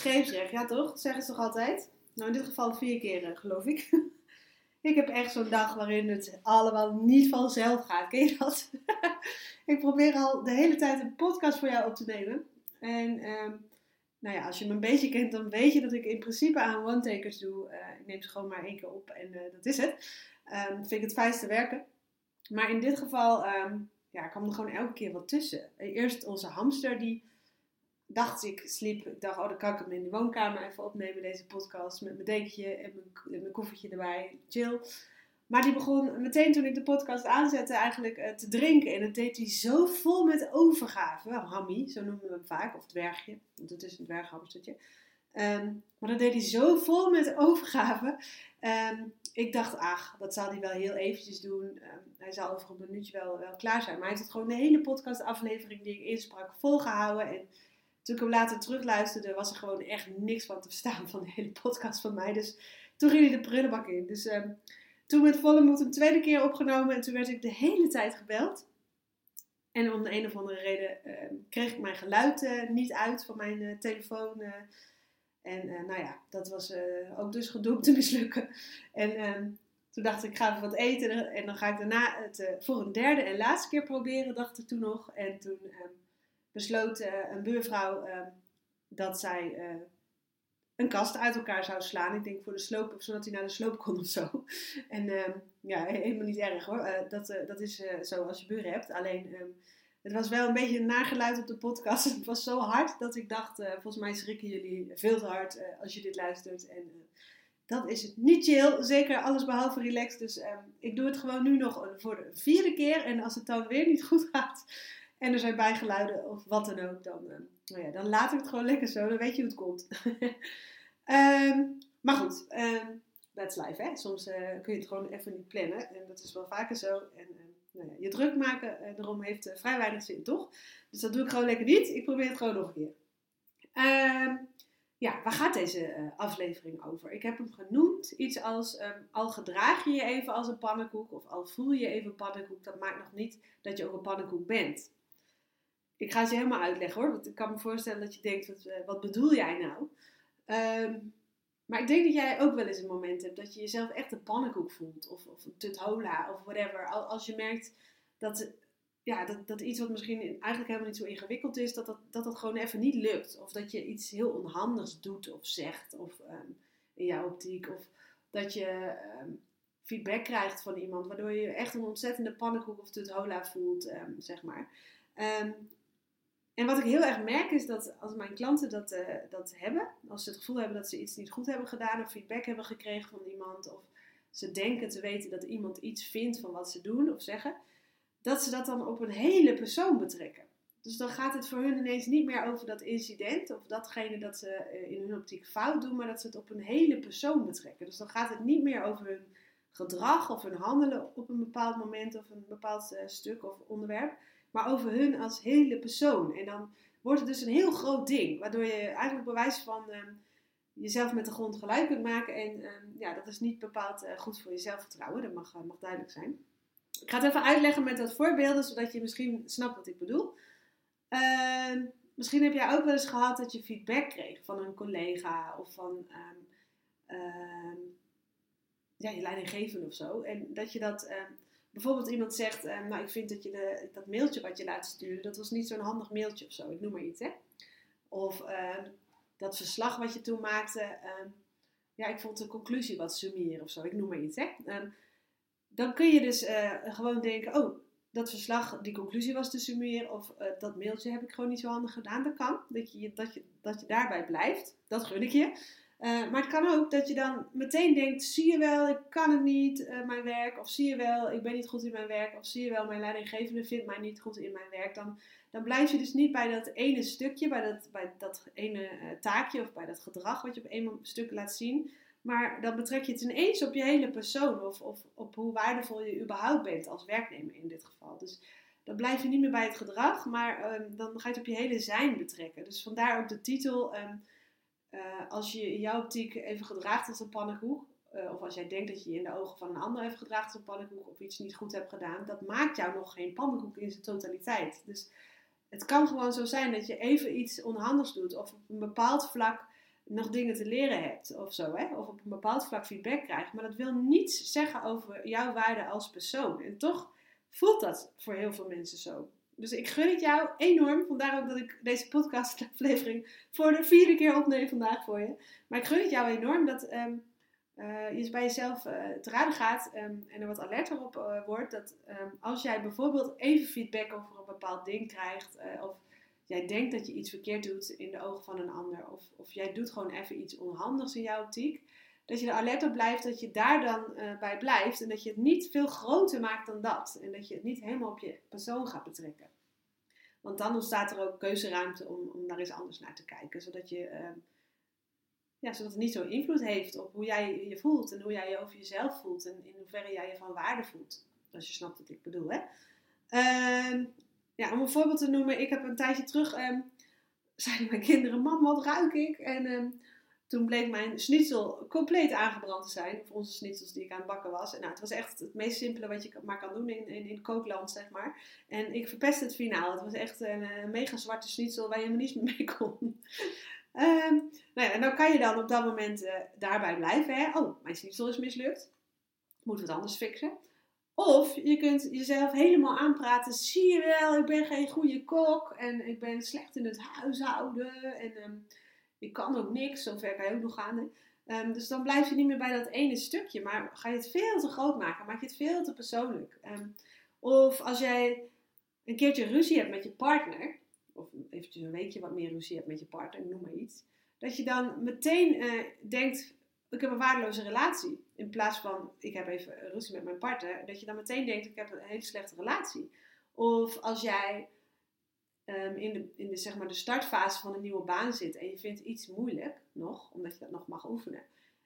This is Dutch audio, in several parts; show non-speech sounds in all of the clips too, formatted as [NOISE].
Scheepsrecht, ja toch? Dat zeggen ze toch altijd? Nou, in dit geval vier keer, geloof ik. [LAUGHS] ik heb echt zo'n dag waarin het allemaal niet vanzelf gaat. Ken je dat? [LAUGHS] ik probeer al de hele tijd een podcast voor jou op te nemen. En ehm, nou ja, als je me een beetje kent, dan weet je dat ik in principe aan one-takers doe. Uh, ik neem ze gewoon maar één keer op en uh, dat is het. Um, vind ik het fijnste werken. Maar in dit geval um, ja, kwam er gewoon elke keer wat tussen. Eerst onze hamster, die dacht ik, sliep. Ik dacht, oh, dan kan ik hem in de woonkamer even opnemen, deze podcast. Met mijn dekentje en mijn, mijn koffertje erbij. Chill. Maar die begon meteen toen ik de podcast aanzette eigenlijk uh, te drinken. En dat deed hij zo vol met overgave. Hammy, zo noemen we hem vaak. Of dwergje. Want het is een dwerghamstertje. Um, maar dat deed hij zo vol met overgave. Um, ik dacht, ach, dat zal hij wel heel eventjes doen. Um, hij zal over een minuutje wel, wel klaar zijn. Maar hij heeft het gewoon de hele podcastaflevering die ik insprak volgehouden. En toen ik hem later terugluisterde, was er gewoon echt niks van te verstaan van de hele podcast van mij. Dus toen ging hij de prullenbak in. Dus toen met volle moed een tweede keer opgenomen. En toen werd ik de hele tijd gebeld. En om de een of andere reden kreeg ik mijn geluid niet uit van mijn telefoon. En uh, nou ja, dat was ook dus gedoemd te [LAUGHS] mislukken. En uh, toen dacht ik, ik ga even wat eten. En dan ga ik daarna het voor een derde en laatste keer proberen, dacht ik toen nog. En toen ehm, besloot een buurvrouw ehm, dat zij een kast uit elkaar zou slaan. Ik denk voor de sloop, zodat hij naar de sloop kon of zo. [LAUGHS] En ehm, ja, helemaal niet erg hoor. dat, dat is zo als je buren hebt. Alleen het was wel een beetje een nageluid op de podcast. [LAUGHS] Het was zo hard dat ik dacht, volgens mij schrikken jullie veel te hard als je dit luistert. En uh, dat is het niet chill. Zeker alles behalve relaxed. Dus ehm, ik doe het gewoon nu nog voor de vierde keer. En als het dan weer niet goed gaat en er zijn bijgeluiden of wat dan ook, dan, nou ja, dan laat ik het gewoon lekker zo. Dan weet je hoe het komt. um, [LAUGHS] maar goed, um, that's life hè. Soms kun je het gewoon even niet plannen. En dat is wel vaker zo. En, nou ja, je druk maken eh, daarom heeft vrij weinig zin, toch? Dus dat doe ik gewoon lekker niet. Ik probeer het gewoon nog een keer. Uh, ja, waar gaat deze aflevering over? Ik heb hem genoemd iets als um, al gedraag je je even als een pannenkoek of al voel je even pannenkoek. Dat maakt nog niet dat je ook een pannenkoek bent. Ik ga je helemaal uitleggen hoor, want ik kan me voorstellen dat je denkt, wat, uh, wat bedoel jij nou? Um, maar ik denk dat jij ook wel eens een moment hebt dat je jezelf echt een pannenkoek voelt. Of, of een tuthola of whatever. Als je merkt dat, ja, dat, dat iets wat misschien eigenlijk helemaal niet zo ingewikkeld is, dat dat, dat, gewoon even niet lukt. Of dat je iets heel onhandigs doet of zegt. Of um, in jouw optiek. Of dat je um, feedback krijgt van iemand. Waardoor je echt een ontzettende pannenkoek of tuthola voelt, zeg maar. En wat ik heel erg merk is dat als mijn klanten dat, uh, dat hebben, als ze het gevoel hebben dat ze iets niet goed hebben gedaan of feedback hebben gekregen van iemand, of ze denken te weten dat iemand iets vindt van wat ze doen of zeggen, dat ze dat dan op een hele persoon betrekken. Dus dan gaat het voor hun ineens niet meer over dat incident of datgene dat ze eh, in hun optiek fout doen, maar dat ze het op een hele persoon betrekken. Dus dan gaat het niet meer over hun gedrag of hun handelen op een bepaald moment of een bepaald uh, stuk of onderwerp, maar over hun als hele persoon. En dan wordt het dus een heel groot ding, waardoor je eigenlijk bewijs van um, jezelf met de grond gelijk kunt maken. En um, ja, dat is niet bepaald uh, goed voor je zelfvertrouwen, dat mag, uh, mag duidelijk zijn. Ik ga het even uitleggen met wat voorbeelden, zodat je misschien snapt wat ik bedoel. Uh, misschien heb jij ook wel eens gehad dat je feedback kreeg van een collega of van ja, je leidinggevende of zo. En dat je dat bijvoorbeeld iemand zegt, uh, nou ik vind dat je de, dat mailtje wat je laat sturen, dat was niet zo'n handig mailtje of zo, ik noem maar iets hè. Of uh, dat verslag wat je toen maakte, uh, ja ik vond de conclusie wat summier of zo, ik noem maar iets hè. Ehm, dan kun je dus eh, gewoon denken, oh dat verslag, die conclusie was te summeren of dat mailtje heb ik gewoon niet zo handig gedaan. Dat kan, dat je, dat je, dat je daarbij blijft, dat gun ik je. Eh, maar het kan ook dat je dan meteen denkt: zie je wel, ik kan het niet, uh, mijn werk. Of zie je wel, ik ben niet goed in mijn werk. Of zie je wel, mijn leidinggevende vindt mij niet goed in mijn werk. Dan, dan blijf je dus niet bij dat ene stukje, bij dat, bij dat ene uh, taakje of bij dat gedrag wat je op een stuk laat zien. Maar dan betrek je het ineens op je hele persoon of, of op hoe waardevol je überhaupt bent als werknemer in dit geval. Dus dan blijf je niet meer bij het gedrag, maar um, dan ga je het op je hele zijn betrekken. Dus vandaar ook de titel. Um, uh, als je in jouw optiek even gedraagt als een pannenkoek, uh, of als jij denkt dat je je in de ogen van een ander even gedraagt als een pannenkoek of iets niet goed hebt gedaan, dat maakt jou nog geen pannenkoek in zijn totaliteit. Dus het kan gewoon zo zijn dat je even iets onhandigs doet of op een bepaald vlak nog dingen te leren hebt of zo, hè? of op een bepaald vlak feedback krijgt. Maar dat wil niets zeggen over jouw waarde als persoon. En toch voelt dat voor heel veel mensen zo. Dus ik gun het jou enorm. Vandaar ook dat ik deze podcastaflevering voor de vierde keer opneem vandaag voor je. Maar ik gun het jou enorm dat um, uh, je bij jezelf uh, te raden gaat um, en er wat alerter op uh, wordt. Dat um, als jij bijvoorbeeld even feedback over een bepaald ding krijgt. of jij denkt dat je iets verkeerd doet in de ogen van een ander. Of, of jij doet gewoon even iets onhandigs in jouw optiek dat je er alert op blijft, dat je daar dan uh, bij blijft en dat je het niet veel groter maakt dan dat. En dat je het niet helemaal op je persoon gaat betrekken. Want dan ontstaat er ook keuzeruimte om, om daar eens anders naar te kijken, zodat, je, uh, ja, zodat het niet zo invloed heeft op hoe jij je voelt en hoe jij je over jezelf voelt en in hoeverre jij je van waarde voelt. Als je snapt wat ik bedoel, hè. Uh, ja, om een voorbeeld te noemen, ik heb een tijdje terug, ehm, [LAUGHS] zeiden mijn kinderen, mam, wat ruik ik? En ehm, toen bleek mijn schnitzel compleet aangebrand te zijn. Of onze schnitzels die ik aan het bakken was. En nou, het was echt het meest simpele wat je maar kan doen in, in, in kookland, zeg maar. En ik verpestte het finaal. Het was echt een, een mega zwarte schnitzel waar je helemaal niets mee kon. um, [LAUGHS] nou ja, en dan kan je dan op dat moment uh, daarbij blijven. Hè? Oh, mijn schnitzel is mislukt. Moeten we het anders fixen? Of je kunt jezelf helemaal aanpraten. Zie je wel, ik ben geen goede kok. En ik ben slecht in het huishouden. En... Um, je kan ook niks, zover kan je ook nog gaan. Um, dus dan blijf je niet meer bij dat ene stukje, maar ga je het veel te groot maken, maak je het veel te persoonlijk. Um, of als jij een keertje ruzie hebt met je partner, of eventjes een weekje wat meer ruzie hebt met je partner, noem maar iets, dat je dan meteen uh, denkt, ik heb een waardeloze relatie. In plaats van, ik heb even ruzie met mijn partner, dat je dan meteen denkt, ik heb een hele slechte relatie. Of als jij um, in, de, in de, zeg maar de startfase van een nieuwe baan zit en je vindt iets moeilijk nog, omdat je dat nog mag oefenen,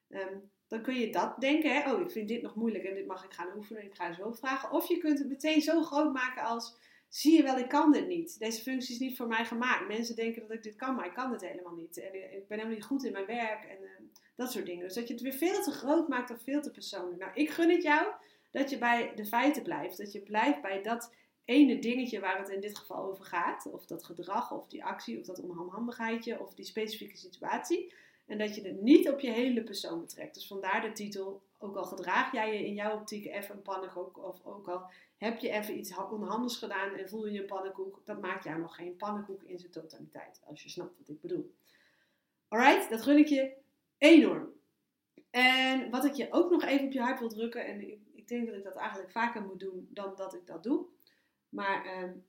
um, dan kun je dat denken, hè? oh ik vind dit nog moeilijk en dit mag ik gaan oefenen, ik ga zo vragen. Of je kunt het meteen zo groot maken als, zie je wel, ik kan dit niet. Deze functie is niet voor mij gemaakt. Mensen denken dat ik dit kan, maar ik kan dit helemaal niet. En ik ben helemaal niet goed in mijn werk en uh, dat soort dingen. Dus dat je het weer veel te groot maakt of veel te persoonlijk. Nou, ik gun het jou dat je bij de feiten blijft. Dat je blijft bij dat ene dingetje waar het in dit geval over gaat. Of dat gedrag, of die actie, of dat onhandigheidje, of die specifieke situatie. En dat je het niet op je hele persoon betrekt. Dus vandaar de titel. Ook al gedraag jij je in jouw optiek even een pannenkoek. Of ook al heb je even iets onhandigs gedaan en voel je een pannenkoek. Dat maakt jou nog geen pannenkoek in zijn totaliteit. Als je snapt wat ik bedoel. Alright, dat gun ik je enorm. En wat ik je ook nog even op je hart wil drukken. En ik, ik denk dat ik dat eigenlijk vaker moet doen dan dat ik dat doe maar um,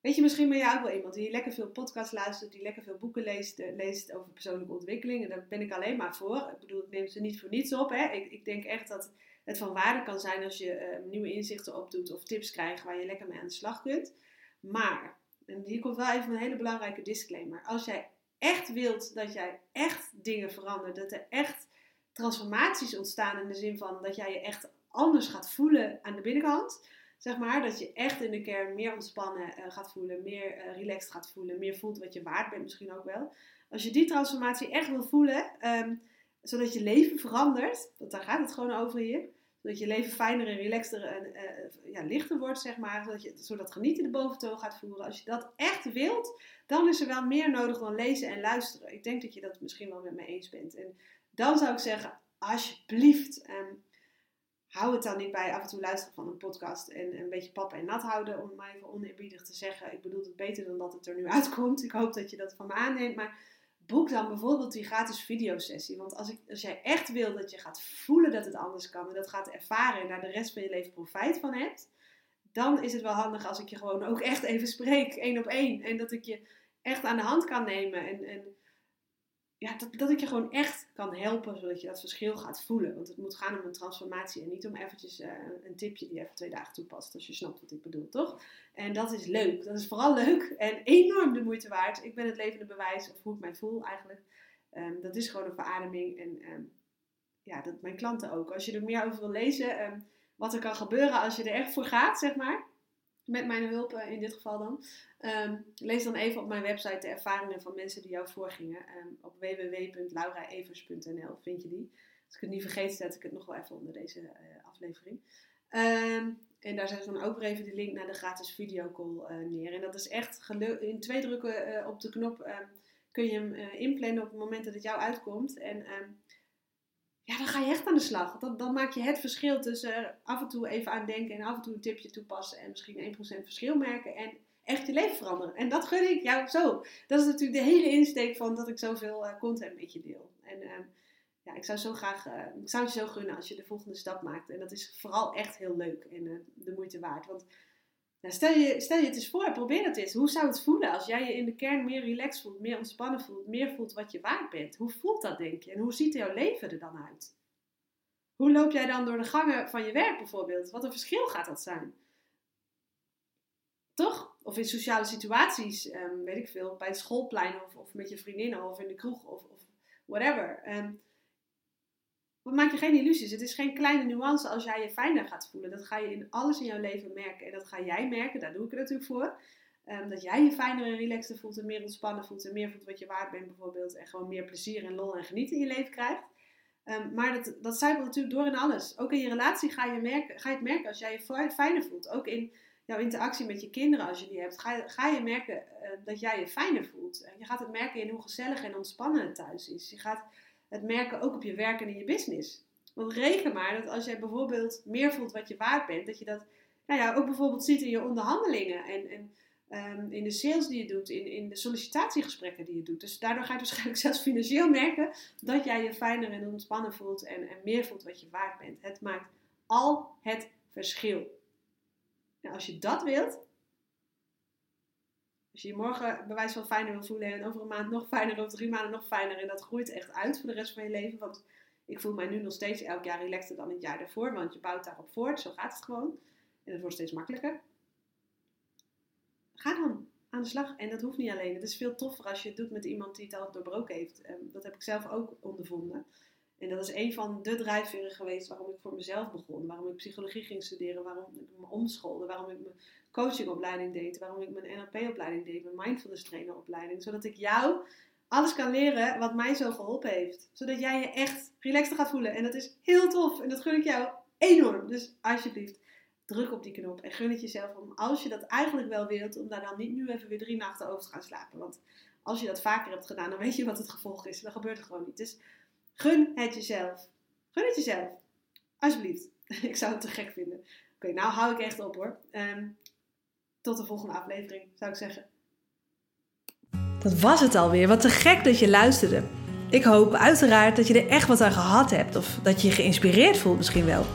weet je, misschien ben jij ook wel iemand die lekker veel podcasts luistert, die lekker veel boeken leest, uh, leest over persoonlijke ontwikkeling. En daar ben ik alleen maar voor. Ik bedoel, ik neem ze niet voor niets op. Hè. Ik, ik denk echt dat het van waarde kan zijn als je uh, nieuwe inzichten opdoet of tips krijgt waar je lekker mee aan de slag kunt. Maar, en hier komt wel even een hele belangrijke disclaimer. Als jij echt wilt dat jij echt dingen verandert, dat er echt transformaties ontstaan in de zin van dat jij je echt anders gaat voelen aan de binnenkant Zeg maar, dat je echt in de kern meer ontspannen uh, gaat voelen, meer uh, relaxed gaat voelen, meer voelt wat je waard bent misschien ook wel. Als je die transformatie echt wil voelen, um, zodat je leven verandert, want daar gaat het gewoon over hier. Zodat je leven fijner en relaxter en uh, ja, lichter wordt, zeg maar. Zodat, je, zodat genieten de boventoon gaat voeren. Als je dat echt wilt, dan is er wel meer nodig dan lezen en luisteren. Ik denk dat je dat misschien wel met me eens bent. En dan zou ik zeggen, alsjeblieft, um, hou het dan niet bij af en toe luisteren van een podcast en een beetje pap en nat houden, om maar even oneerbiedig te zeggen. Ik bedoel het beter dan dat het er nu [LAUGHS] uitkomt. Ik hoop dat je dat van me aanneemt. Maar boek dan bijvoorbeeld die gratis videosessie. Want als, ik, als jij echt wil dat je gaat voelen dat het anders kan en dat gaat ervaren en daar de rest van je leven profijt van hebt, dan is het wel handig als ik je gewoon ook echt even spreek, één op één. En dat ik je echt aan de hand kan nemen en, en ja, dat, dat ik je gewoon echt kan helpen, zodat je dat verschil gaat voelen. Want het moet gaan om een transformatie en niet om eventjes uh, een tipje die even twee dagen toepast, als je snapt wat ik bedoel, toch? En dat is leuk. Dat is vooral leuk en enorm de moeite waard. Ik ben het levende bewijs, of hoe ik mij voel eigenlijk. Um, dat is gewoon een verademing en um, ja, dat mijn klanten ook. Als je er meer over wil lezen, um, wat er kan gebeuren als je er echt voor gaat, zeg maar met mijn hulp uh, in dit geval dan. Um, lees dan even op mijn website de ervaringen van mensen die jou voorgingen. Um, op www.lauraevers.nl vind je die. Als ik het niet vergeet, zet ik het nog wel even onder deze uh, aflevering. Um, en daar zet ik dan ook weer even de link naar de gratis videocall uh, neer. En dat is echt in twee drukken op de knop kun je hem inplannen op het moment dat het jou uitkomt. En ja, dan ga je echt aan de slag. Dan, dan maak je het verschil tussen af en toe even aan denken en af en toe een tipje toepassen en misschien 1% verschil merken en echt je leven veranderen. En dat gun ik jou zo. Dat is natuurlijk de hele insteek van dat ik zoveel uh, content met je deel. En uh, ja, ik zou zo graag, uh, ik zou je zo gunnen als je de volgende stap maakt. En dat is vooral echt heel leuk en eh, de moeite waard. Want nou, stel, je, stel je het eens voor, probeer het eens. Hoe zou het voelen als jij je in de kern meer relaxed voelt, meer ontspannen voelt, meer voelt wat je waard bent? Hoe voelt dat, denk je? En hoe ziet jouw leven er dan uit? Hoe loop jij dan door de gangen van je werk bijvoorbeeld? Wat een verschil gaat dat zijn? Toch? Of in sociale situaties, um, weet ik veel, bij het schoolplein of, of met je vriendinnen of in de kroeg of, of whatever. Um, maak je geen illusies. Het is geen kleine nuance als jij je fijner gaat voelen. Dat ga je in alles in jouw leven merken. En dat ga jij merken, daar doe ik het natuurlijk voor. Um, dat jij je fijner en relaxter voelt en meer ontspannen voelt en meer voelt wat je waard bent bijvoorbeeld. En gewoon meer plezier en lol en genieten in je leven krijgt. Um, maar dat, dat zijpelt natuurlijk door in alles. Ook in je relatie ga je, merken, ga je het merken als jij je fijner voelt. Ook in jouw interactie met je kinderen als je die hebt. Ga, je, ga je merken uh, dat jij je fijner voelt. je gaat het merken in hoe gezellig en ontspannen het thuis is. Je gaat het merken ook op je werk en in je business. Want reken maar dat als jij bijvoorbeeld meer voelt wat je waard bent, dat je dat nou ja, ook bijvoorbeeld ziet in je onderhandelingen en, en um, in de sales die je doet, in, in de sollicitatiegesprekken die je doet. Dus daardoor ga je waarschijnlijk [LAUGHS] zelfs financieel merken dat jij je fijner en ontspannen voelt en, en meer voelt wat je waard bent. Het maakt al het verschil. Nou, als je dat wilt, als je je morgen bewijs van fijner wil voelen en over een maand nog fijner, over drie maanden nog fijner. En dat groeit echt uit voor de rest van je leven. Want ik voel mij nu nog steeds elk jaar relaxter dan het jaar daarvoor. Want je bouwt daarop voort. Zo gaat het gewoon. En het wordt steeds makkelijker. Ga dan aan de slag. En dat hoeft niet alleen. Het is veel toffer als je het doet met iemand die het al doorbroken heeft. Ehm, dat heb ik zelf ook ondervonden. En dat is een van de drijfveren geweest waarom ik voor mezelf begon. Waarom ik psychologie ging studeren. Waarom ik me omschoolde. Waarom ik mijn coachingopleiding deed. Waarom ik mijn NLP-opleiding deed. Mijn mindfulness traineropleiding. Zodat ik jou alles kan leren wat mij zo geholpen heeft. Zodat jij je echt relaxed gaat voelen. En dat is heel tof. En dat gun ik jou enorm. Dus alsjeblieft, druk op die knop. En gun het jezelf om, als je dat eigenlijk wel wilt, om daar dan niet nu even weer drie nachten over te gaan slapen. Want als je dat vaker hebt gedaan, dan weet je wat het gevolg is. Dan gebeurt het gewoon niet. Dus gun het jezelf. Gun het jezelf. Alsjeblieft. [LAUGHS] ik zou het te gek vinden. Oké, nou hou ik echt op hoor. Um, tot de volgende aflevering, zou ik zeggen. Dat was het alweer. Wat te gek dat je luisterde. Ik hoop uiteraard dat je er echt wat aan gehad hebt. Of dat je je geïnspireerd voelt misschien wel.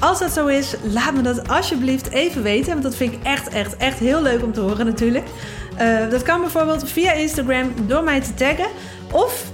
Als dat zo is, laat me dat alsjeblieft even weten. Want dat vind ik echt, echt, echt heel leuk om te horen natuurlijk. Uh, dat kan bijvoorbeeld via Instagram door mij te taggen. Of